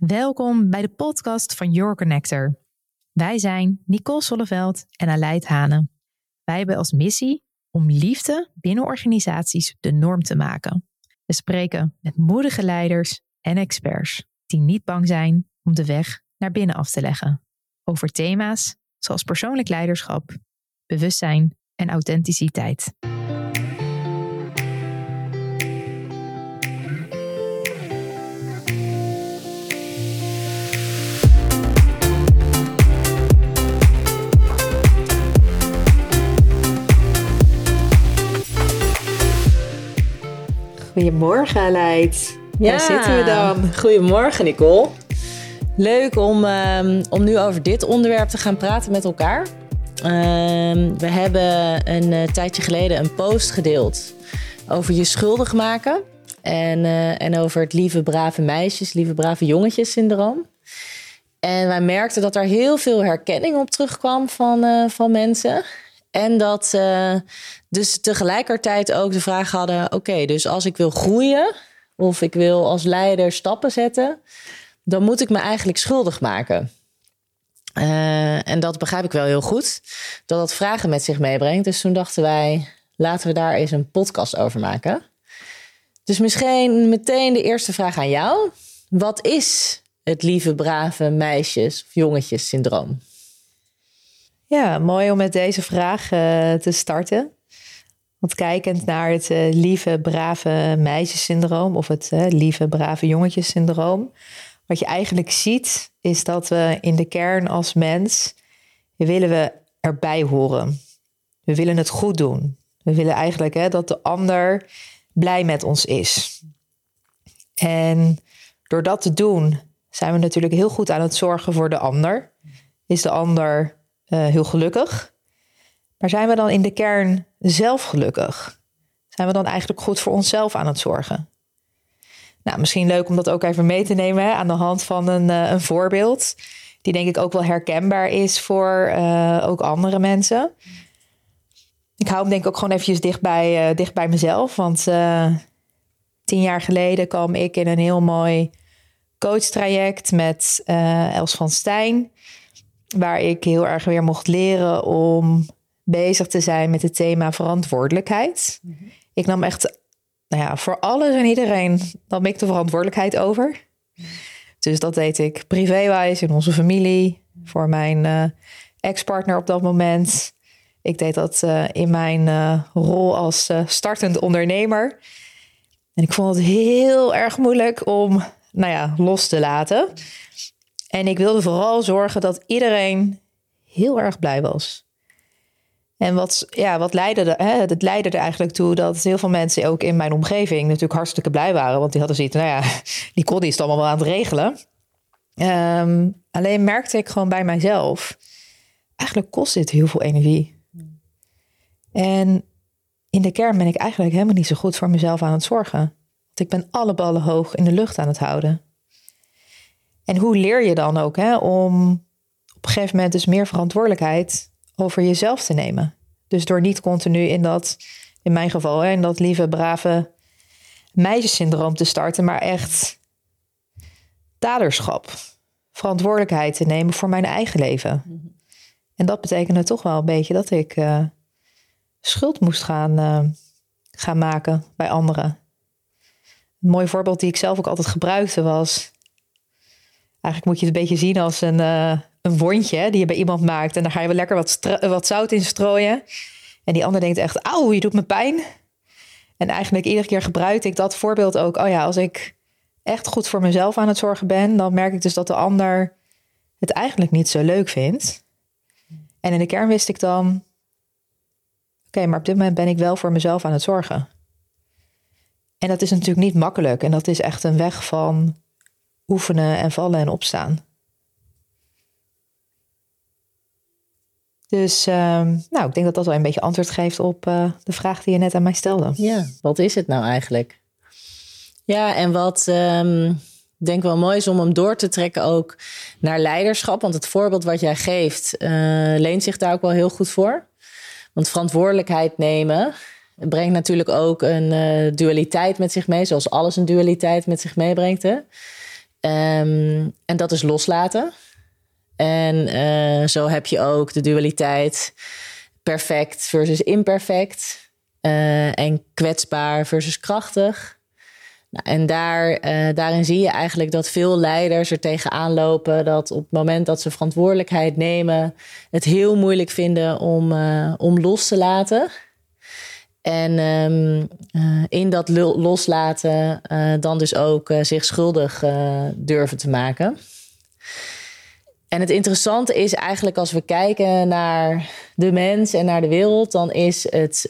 Welkom bij de podcast van Your Connector. Wij zijn Nicole Solleveld en Aleid Hane. Wij hebben als missie om liefde binnen organisaties de norm te maken. We spreken met moedige leiders en experts die niet bang zijn om de weg naar binnen af te leggen. Over thema's zoals persoonlijk leiderschap, bewustzijn en authenticiteit. Goedemorgen, Aleid. Ja. Daar zitten we dan. Goedemorgen, Nicole. Leuk om, ehm, om nu over dit onderwerp te gaan praten met elkaar. Ehm, we hebben een eh, tijdje geleden een post gedeeld over je schuldig maken. En, eh, en over het lieve brave meisjes, lieve brave jongetjes syndroom. En wij merkten dat er heel veel herkenning op terugkwam van, eh, van mensen. En dat uh, dus tegelijkertijd ook de vraag hadden: oké, dus als ik wil groeien of ik wil als leider stappen zetten, dan moet ik me eigenlijk schuldig maken. Uh, en dat begrijp ik wel heel goed, dat dat vragen met zich meebrengt. Dus toen dachten wij: laten we daar eens een podcast over maken. Dus misschien meteen de eerste vraag aan jou: wat is het lieve, brave meisjes- of jongetjes syndroom? Ja, mooi om met deze vraag uh, te starten. Want kijkend naar het uh, lieve, brave meisjesyndroom of het uh, lieve, brave jongetjesyndroom, wat je eigenlijk ziet, is dat we in de kern als mens willen we erbij horen. We willen het goed doen. We willen eigenlijk hè, dat de ander blij met ons is. En door dat te doen, zijn we natuurlijk heel goed aan het zorgen voor de ander. Is de ander uh, heel gelukkig. Maar zijn we dan in de kern zelf gelukkig? Zijn we dan eigenlijk goed voor onszelf aan het zorgen? Nou, misschien leuk om dat ook even mee te nemen hè, aan de hand van een, uh, een voorbeeld. Die denk ik ook wel herkenbaar is voor uh, ook andere mensen. Ik hou hem denk ik ook gewoon eventjes dicht bij, dicht bij mezelf. Want tien jaar geleden kwam ik in een heel mooi coachtraject met Els van Stijn waar ik heel erg weer mocht leren om bezig te zijn met het thema verantwoordelijkheid. Mm -hmm. Ik nam echt, nou ja, voor alles en iedereen nam ik de verantwoordelijkheid over. Dus dat deed ik privéwijs in onze familie, voor mijn uh, ex-partner op dat moment. Ik deed dat uh, in mijn uh, rol als startend ondernemer. En ik vond het heel erg moeilijk om, nou ja, los te laten. En ik wilde vooral zorgen dat iedereen heel erg blij was. En wat, ja, wat leidde, er, hè, het leidde er eigenlijk toe dat heel veel mensen ook in mijn omgeving natuurlijk hartstikke blij waren. Want die hadden zoiets, nou ja, die Connie is het allemaal wel aan het regelen. Um, alleen merkte ik gewoon bij mijzelf, eigenlijk kost dit heel veel energie. En in de kern ben ik eigenlijk helemaal niet zo goed voor mezelf aan het zorgen. Want ik ben alle ballen hoog in de lucht aan het houden. En hoe leer je dan ook hè, om op een gegeven moment dus meer verantwoordelijkheid over jezelf te nemen? Dus door niet continu in dat, in mijn geval, hè, in dat lieve, brave meisjessyndroom te starten, maar echt daderschap, verantwoordelijkheid te nemen voor mijn eigen leven. Mm-hmm. En dat betekende toch wel een beetje dat ik uh, schuld moest gaan, uh, gaan maken bij anderen. Een mooi voorbeeld die ik zelf ook altijd gebruikte was Eigenlijk moet je het een beetje zien als een, uh, een wondje die je bij iemand maakt. En dan ga je wel lekker wat, wat zout in strooien. En die ander denkt echt, auw, je doet me pijn. En eigenlijk iedere keer gebruik ik dat voorbeeld ook. Oh ja, als ik echt goed voor mezelf aan het zorgen ben, dan merk ik dus dat de ander het eigenlijk niet zo leuk vindt. En in de kern wist ik dan, oké, maar op dit moment ben ik wel voor mezelf aan het zorgen. En dat is natuurlijk niet makkelijk. En dat is echt een weg van oefenen en vallen en opstaan. Dus um, nou, ik denk dat dat wel een beetje antwoord geeft op uh, de vraag die je net aan mij stelde. Ja, wat is het nou eigenlijk? Ja, en wat um, ik denk wel mooi is om hem door te trekken ook naar leiderschap. Want het voorbeeld wat jij geeft uh, leent zich daar ook wel heel goed voor. Want verantwoordelijkheid nemen brengt natuurlijk ook een uh, dualiteit met zich mee. Zoals alles een dualiteit met zich meebrengt. Hè? Ehm, en dat is loslaten. En uh, zo heb je ook de dualiteit perfect versus imperfect. Uh, en kwetsbaar versus krachtig. Nou, en daar, uh, daarin zie je eigenlijk dat veel leiders er tegenaan lopen dat op het moment dat ze verantwoordelijkheid nemen, het heel moeilijk vinden om, om los te laten. En um, uh, in dat loslaten uh, dan dus ook uh, zich schuldig durven te maken. En het interessante is eigenlijk als we kijken naar de mens en naar de wereld, dan is het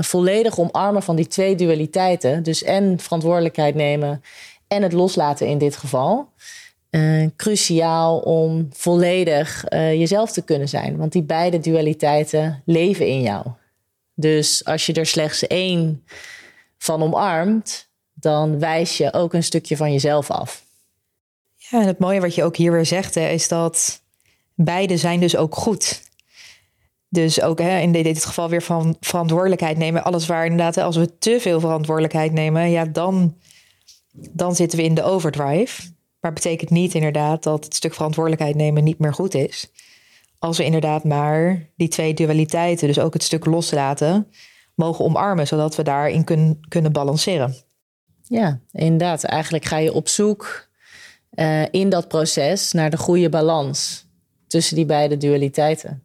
volledig omarmen van die twee dualiteiten. Dus en verantwoordelijkheid nemen en het loslaten in dit geval. cruciaal om volledig jezelf te kunnen zijn. Want die beide dualiteiten leven in jou. Dus als je er slechts één van omarmt, dan wijs je ook een stukje van jezelf af. Ja, en het mooie wat je ook hier weer zegt, is dat beide zijn dus ook goed. Dus ook hè, in dit geval weer van verantwoordelijkheid nemen. Alles waar inderdaad, als we te veel verantwoordelijkheid nemen, ja, dan, dan zitten we in de overdrive. Maar betekent niet inderdaad dat het stuk verantwoordelijkheid nemen niet meer goed is als we inderdaad maar die twee dualiteiten, dus ook het stuk loslaten, mogen omarmen, zodat we daarin kun, kunnen balanceren. Ja, inderdaad. Eigenlijk ga je op zoek uh, in dat proces naar de goede balans tussen die beide dualiteiten.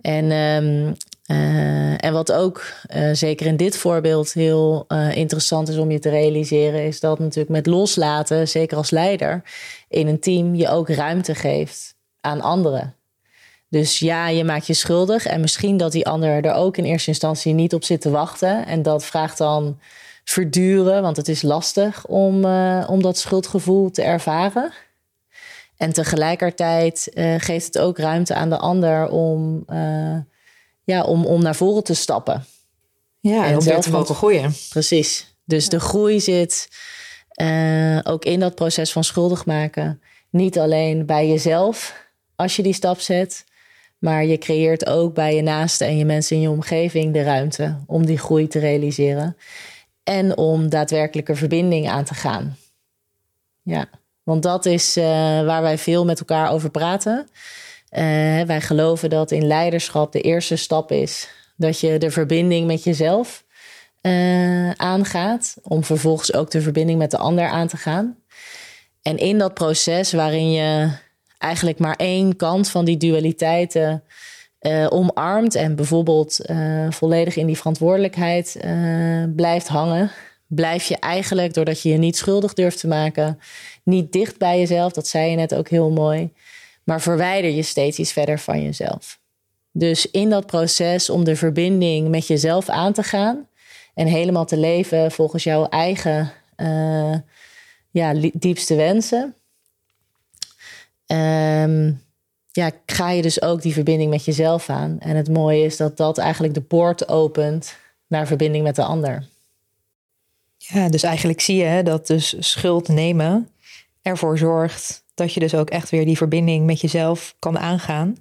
En, um, uh, en wat ook uh, zeker in dit voorbeeld heel interessant is om je te realiseren, is dat natuurlijk met loslaten, zeker als leider in een team, je ook ruimte geeft aan anderen. Dus ja, je maakt je schuldig. En misschien dat die ander er ook in eerste instantie niet op zit te wachten. En dat vraagt dan verduren, want het is lastig om, uh, om dat schuldgevoel te ervaren. En tegelijkertijd uh, geeft het ook ruimte aan de ander om, uh, ja, om, om naar voren te stappen. Ja, en om zelf te mogen groeien. Precies. Dus ja. de groei zit ook in dat proces van schuldig maken. Niet alleen bij jezelf als je die stap zet, maar je creëert ook bij je naasten en je mensen in je omgeving de ruimte om die groei te realiseren. En om daadwerkelijke verbinding aan te gaan. Ja, want dat is uh, waar wij veel met elkaar over praten. Uh, wij geloven dat in leiderschap de eerste stap is dat je de verbinding met jezelf uh, aangaat. Om vervolgens ook de verbinding met de ander aan te gaan. En in dat proces waarin je eigenlijk maar één kant van die dualiteiten uh, omarmt en bijvoorbeeld uh, volledig in die verantwoordelijkheid uh, blijft hangen, blijf je eigenlijk, doordat je je niet schuldig durft te maken, niet dicht bij jezelf, dat zei je net ook heel mooi, maar verwijder je steeds iets verder van jezelf. Dus in dat proces om de verbinding met jezelf aan te gaan en helemaal te leven volgens jouw eigen ja, diepste wensen, um, ja, ga je dus ook die verbinding met jezelf aan. En het mooie is dat dat eigenlijk de poort opent naar verbinding met de ander. Ja, dus eigenlijk zie je dat dus schuld nemen ervoor zorgt dat je dus ook echt weer die verbinding met jezelf kan aangaan.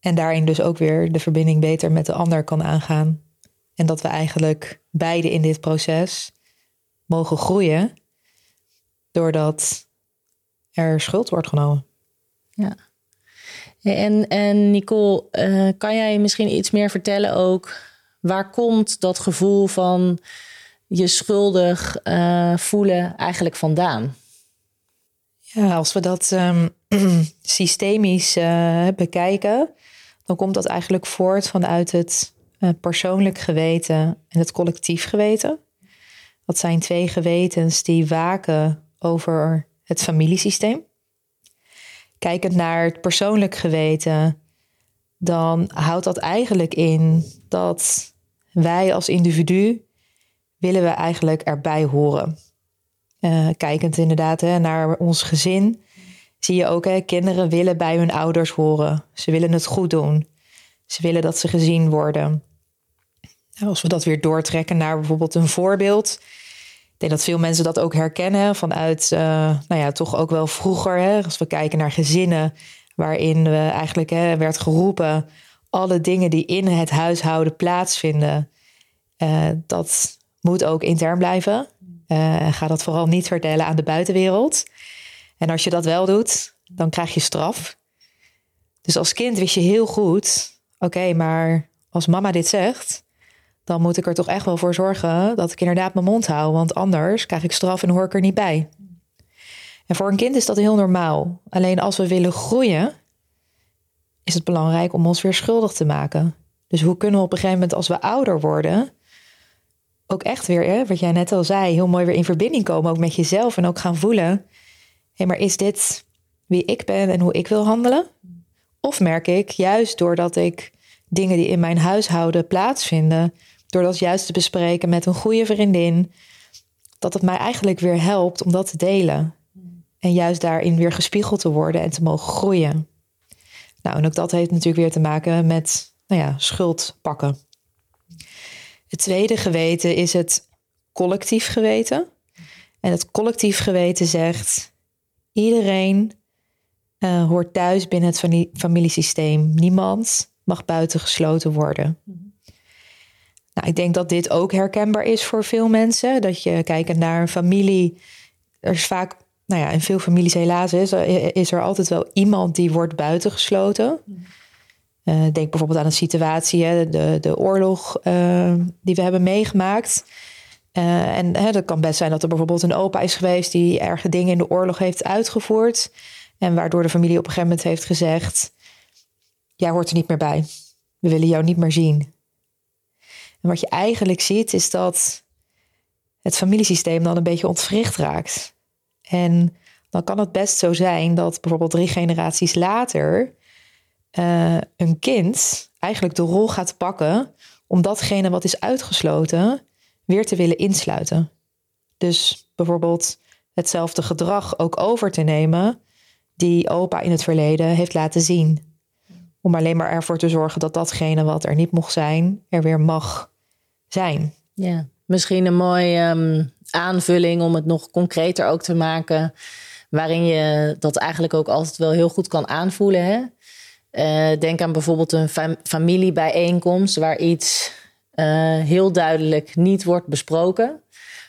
En daarin dus ook weer de verbinding beter met de ander kan aangaan. En dat we eigenlijk beide in dit proces mogen groeien, doordat er schuld wordt genomen. Ja. En, en Nicole, uh, kan jij misschien iets meer vertellen ook? Waar komt dat gevoel van je schuldig uh, voelen eigenlijk vandaan? Ja, als we dat um, systemisch uh, bekijken, dan komt dat eigenlijk voort vanuit het persoonlijk geweten en het collectief geweten. Dat zijn twee gewetens die waken over het familiesysteem kijkend naar het persoonlijk geweten, dan houdt dat eigenlijk in dat wij als individu willen we eigenlijk erbij horen. Uh, kijkend inderdaad hè, naar ons gezin, zie je ook, hè, kinderen willen bij hun ouders horen. Ze willen het goed doen. Ze willen dat ze gezien worden. Nou, als we dat weer doortrekken naar bijvoorbeeld een voorbeeld, ik denk dat veel mensen dat ook herkennen vanuit, uh, nou ja, toch ook wel vroeger. Hè, als we kijken naar gezinnen, waarin we eigenlijk hè, werd geroepen: alle dingen die in het huishouden plaatsvinden, uh, dat moet ook intern blijven. Uh, ga dat vooral niet vertellen aan de buitenwereld. En als je dat wel doet, dan krijg je straf. Dus als kind wist je heel goed, oké, maar als mama dit zegt, dan moet ik er toch echt wel voor zorgen dat ik inderdaad mijn mond hou, want anders krijg ik straf en hoor ik er niet bij. En voor een kind is dat heel normaal. Alleen als we willen groeien, is het belangrijk om ons weer schuldig te maken. Dus hoe kunnen we op een gegeven moment, als we ouder worden, ook echt weer, hè, wat jij net al zei, heel mooi weer in verbinding komen, ook met jezelf en ook gaan voelen: hé, hey, maar is dit wie ik ben en hoe ik wil handelen? Of merk ik, juist doordat ik dingen die in mijn huishouden plaatsvinden, door dat juist te bespreken met een goede vriendin, dat het mij eigenlijk weer helpt om dat te delen. En juist daarin weer gespiegeld te worden en te mogen groeien. Nou, en ook dat heeft natuurlijk weer te maken met nou ja, schuld pakken. Het tweede geweten is het collectief geweten. En het collectief geweten zegt: iedereen uh, hoort thuis binnen het familiesysteem. Niemand mag buitengesloten worden. Nou, ik denk dat dit ook herkenbaar is voor veel mensen. Dat je kijkt naar een familie. Er is vaak, nou ja, in veel families helaas is, is er altijd wel iemand die wordt buitengesloten. Uh, denk bijvoorbeeld aan een situatie, hè, de, de oorlog uh, die we hebben meegemaakt. Uh, en hè, dat kan best zijn dat er bijvoorbeeld een opa is geweest die erge dingen in de oorlog heeft uitgevoerd. En waardoor de familie op een gegeven moment heeft gezegd: Jij hoort er niet meer bij. We willen jou niet meer zien. En wat je eigenlijk ziet, is dat het familiesysteem dan een beetje ontwricht raakt. En dan kan het best zo zijn dat bijvoorbeeld drie generaties later uh, een kind eigenlijk de rol gaat pakken om datgene wat is uitgesloten weer te willen insluiten. Dus bijvoorbeeld hetzelfde gedrag ook over te nemen die opa in het verleden heeft laten zien. Om alleen maar ervoor te zorgen dat datgene wat er niet mocht zijn, er weer mag zijn. Ja, misschien een mooie um, aanvulling om het nog concreter ook te maken. Waarin je dat eigenlijk ook altijd wel heel goed kan aanvoelen. Hè? Uh, denk aan bijvoorbeeld een fam familiebijeenkomst waar iets uh, heel duidelijk niet wordt besproken.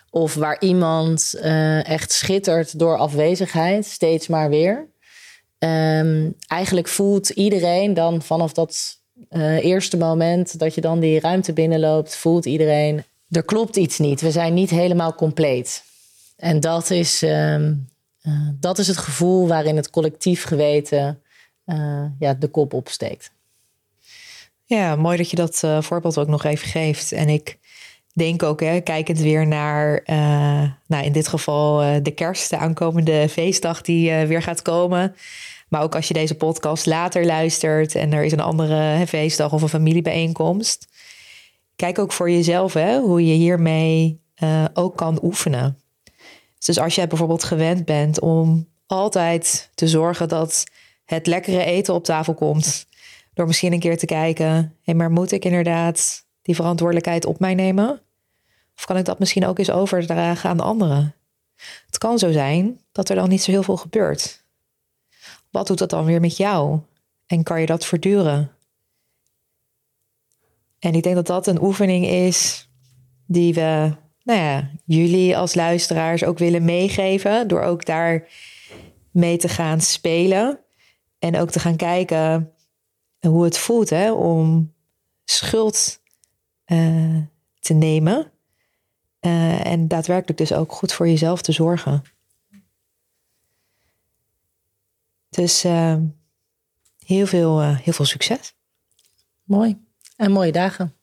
Of waar iemand uh, echt schittert door afwezigheid, steeds maar weer. Um, eigenlijk voelt iedereen dan vanaf dat uh, eerste moment dat je dan die ruimte binnenloopt, voelt iedereen, er klopt iets niet. We zijn niet helemaal compleet. En dat is, um, uh, dat is het gevoel waarin het collectief geweten uh, ja, de kop opsteekt. Ja, mooi dat je dat voorbeeld ook nog even geeft. En ik denk ook, hè, kijkend weer naar, nou in dit geval de kerst, de aankomende feestdag die weer gaat komen. Maar ook als je deze podcast later luistert en er is een andere feestdag of een familiebijeenkomst. Kijk ook voor jezelf hè, hoe je hiermee uh, ook kan oefenen. Dus als jij bijvoorbeeld gewend bent om altijd te zorgen dat het lekkere eten op tafel komt. Door misschien een keer te kijken, maar moet ik inderdaad die verantwoordelijkheid op mij nemen? Of kan ik dat misschien ook eens overdragen aan de anderen? Het kan zo zijn dat er dan niet zo heel veel gebeurt. Wat doet dat dan weer met jou? En kan je dat verduren? En ik denk dat dat een oefening is die we, nou ja, jullie als luisteraars ook willen meegeven. Door ook daar mee te gaan spelen. En ook te gaan kijken hoe het voelt hè, om schuld uh, te nemen. Uh, en daadwerkelijk dus ook goed voor jezelf te zorgen. Dus uh, heel, veel, uh, heel veel succes. Mooi. En mooie dagen.